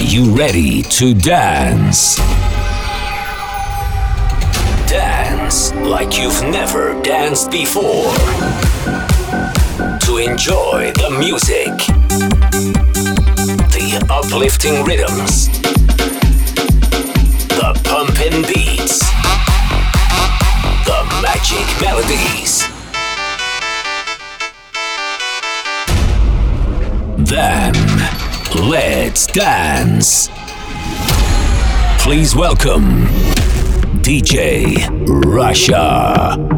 you ready to dance? Dance like you've never danced before. To enjoy the music, the uplifting rhythms, the pumping beats, the magic melodies. Then, let's dance. Please welcome DJ Russia.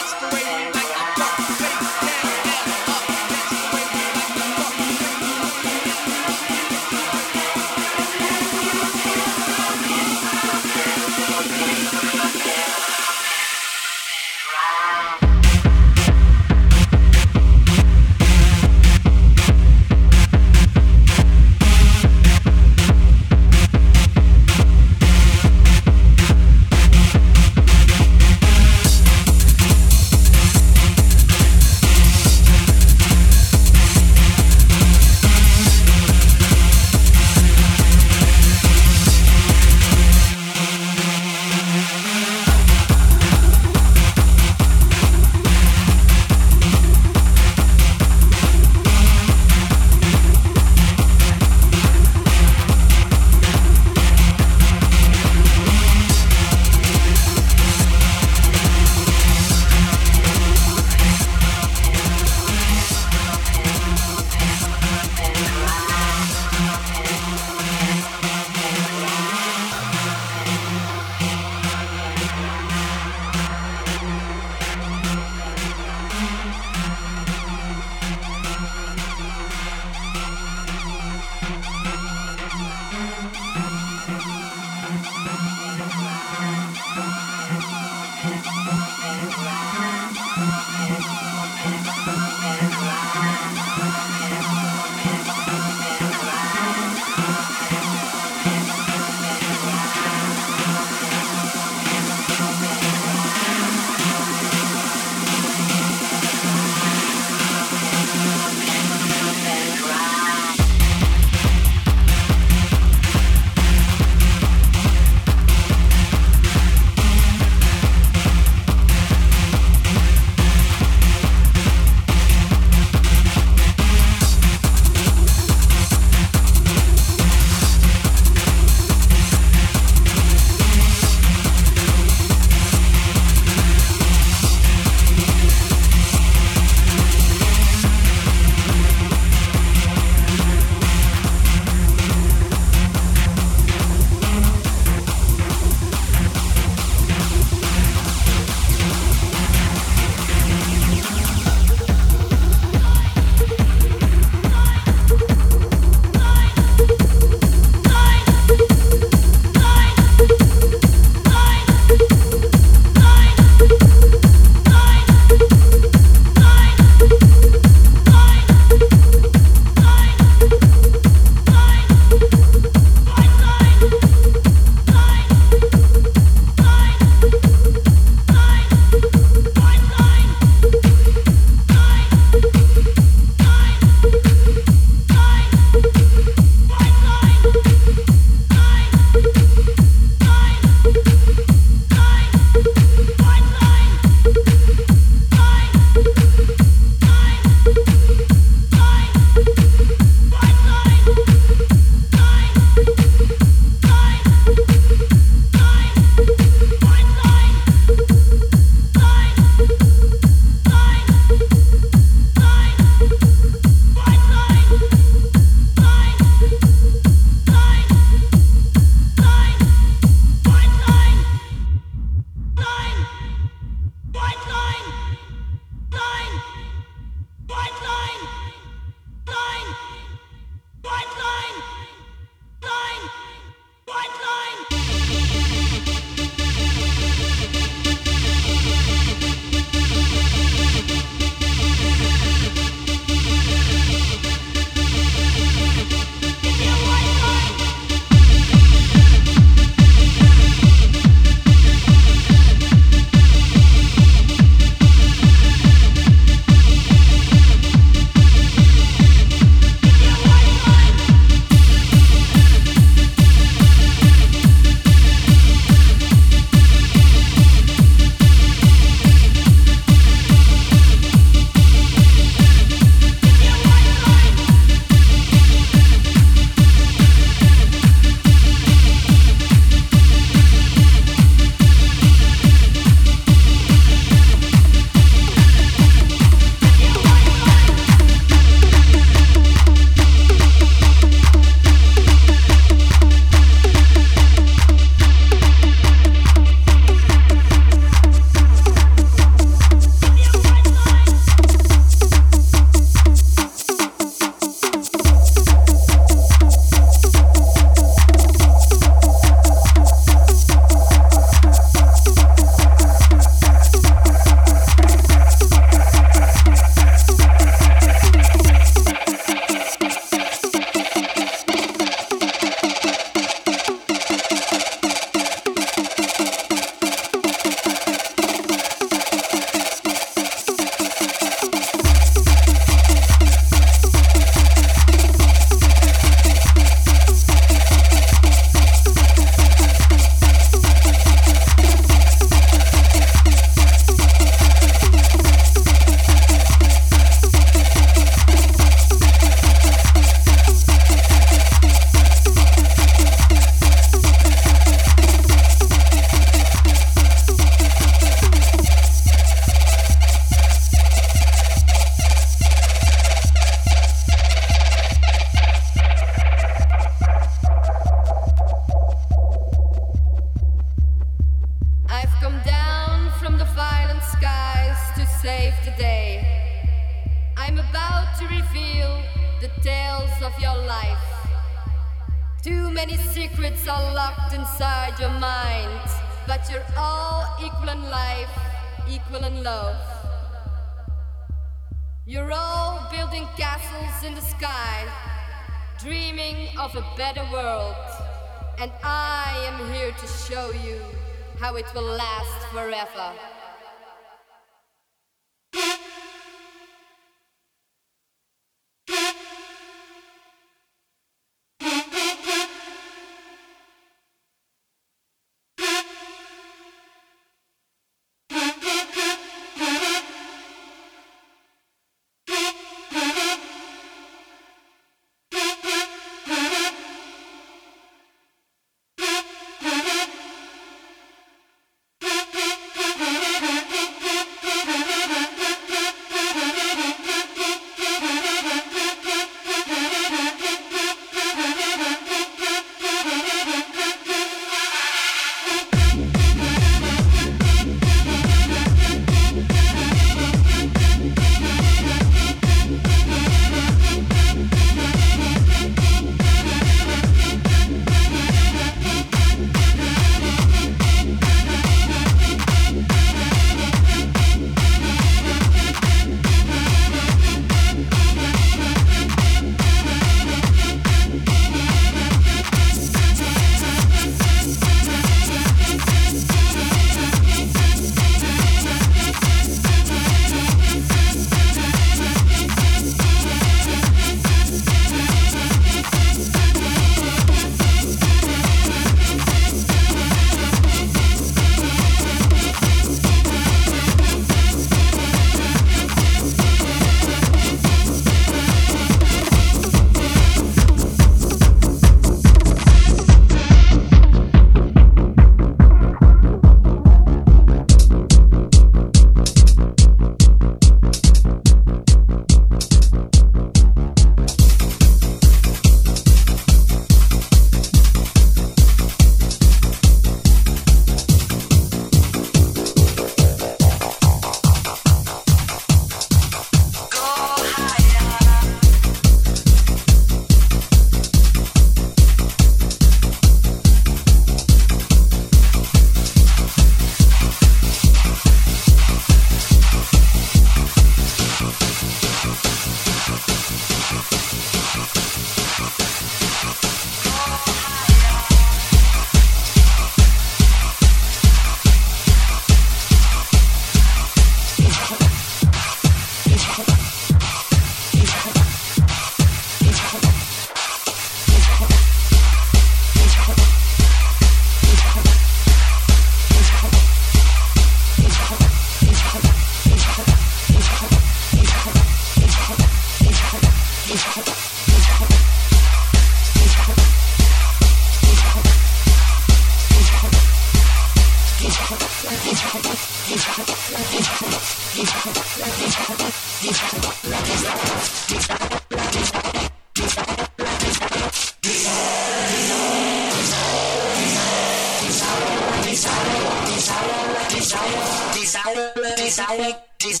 please, please, please,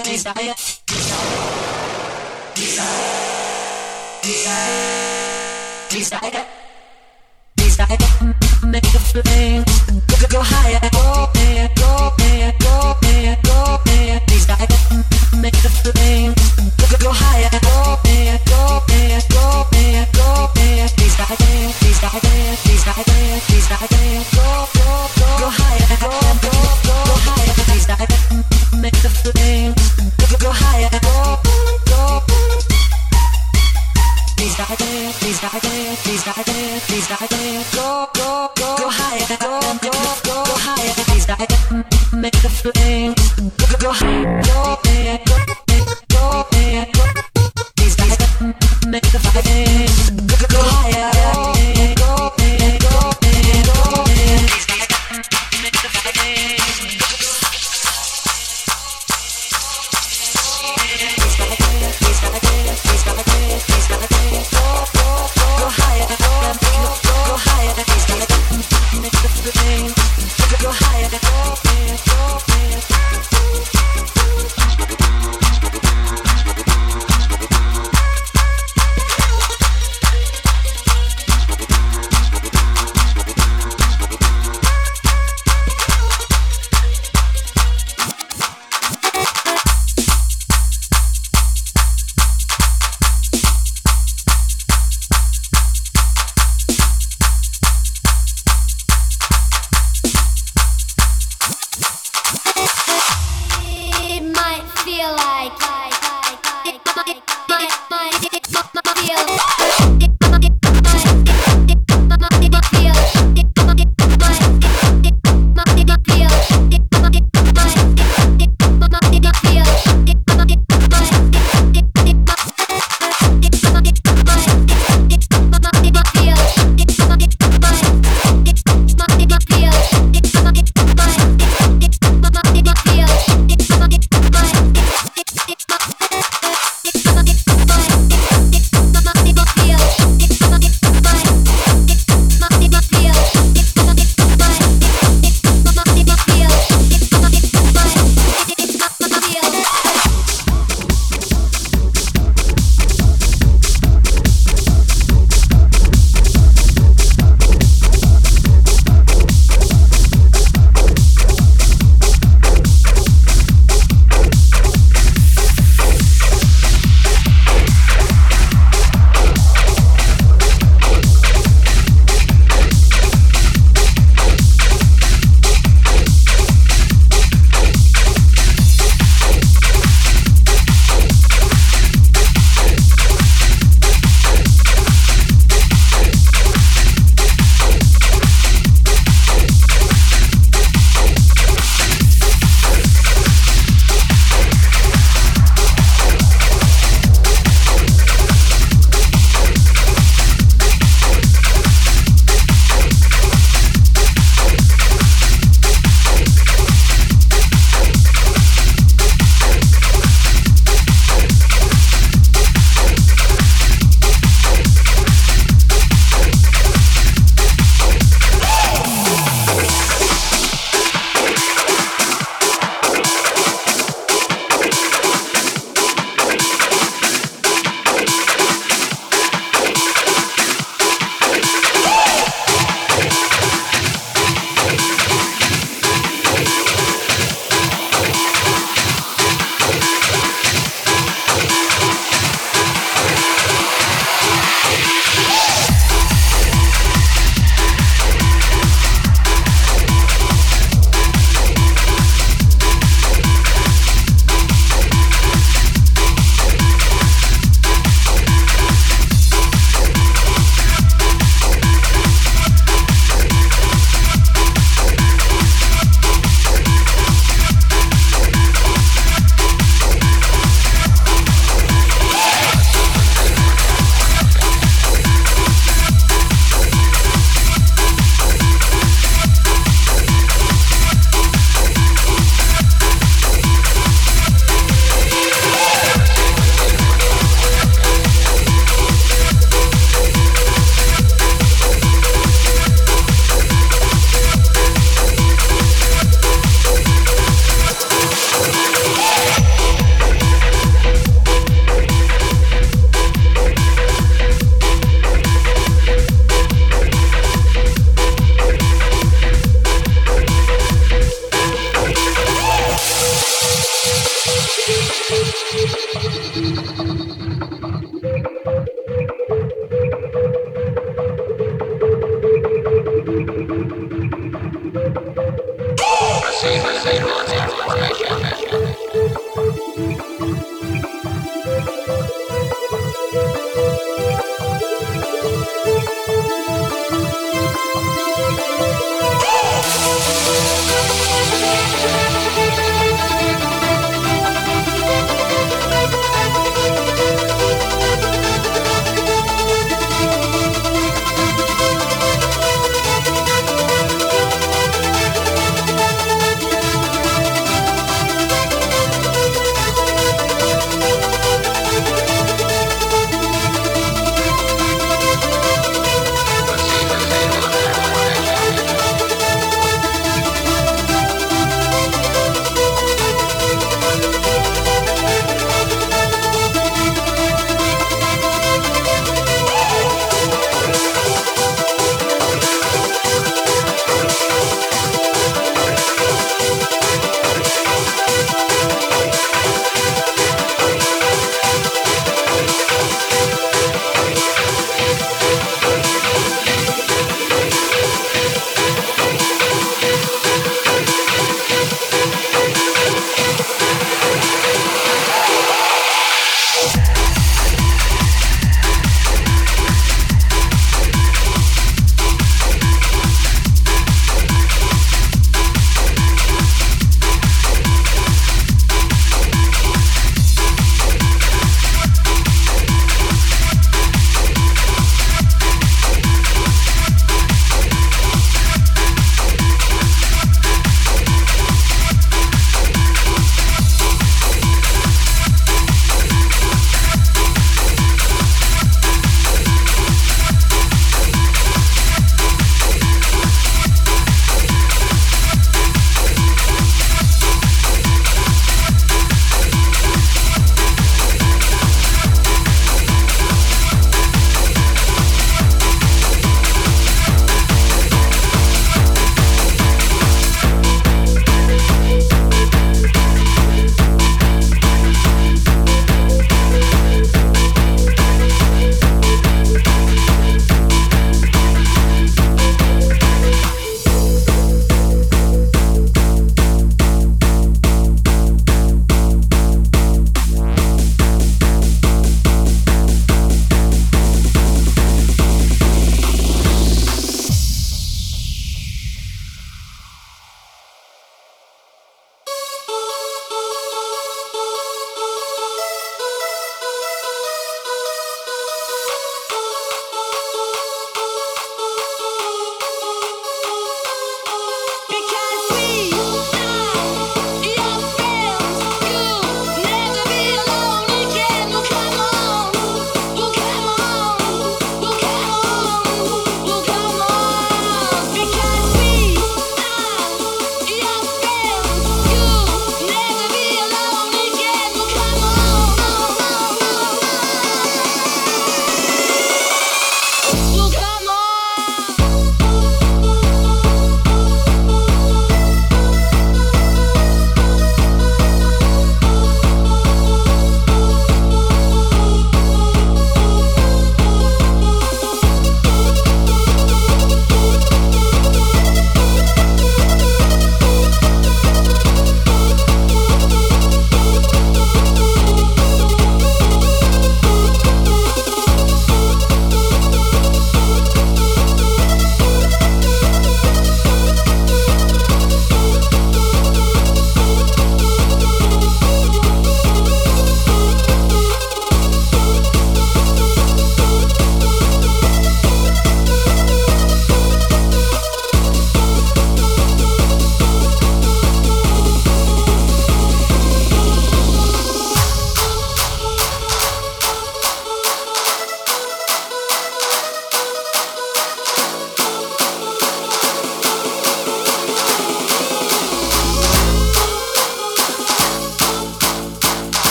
please, go, go, go, go higher, go, go.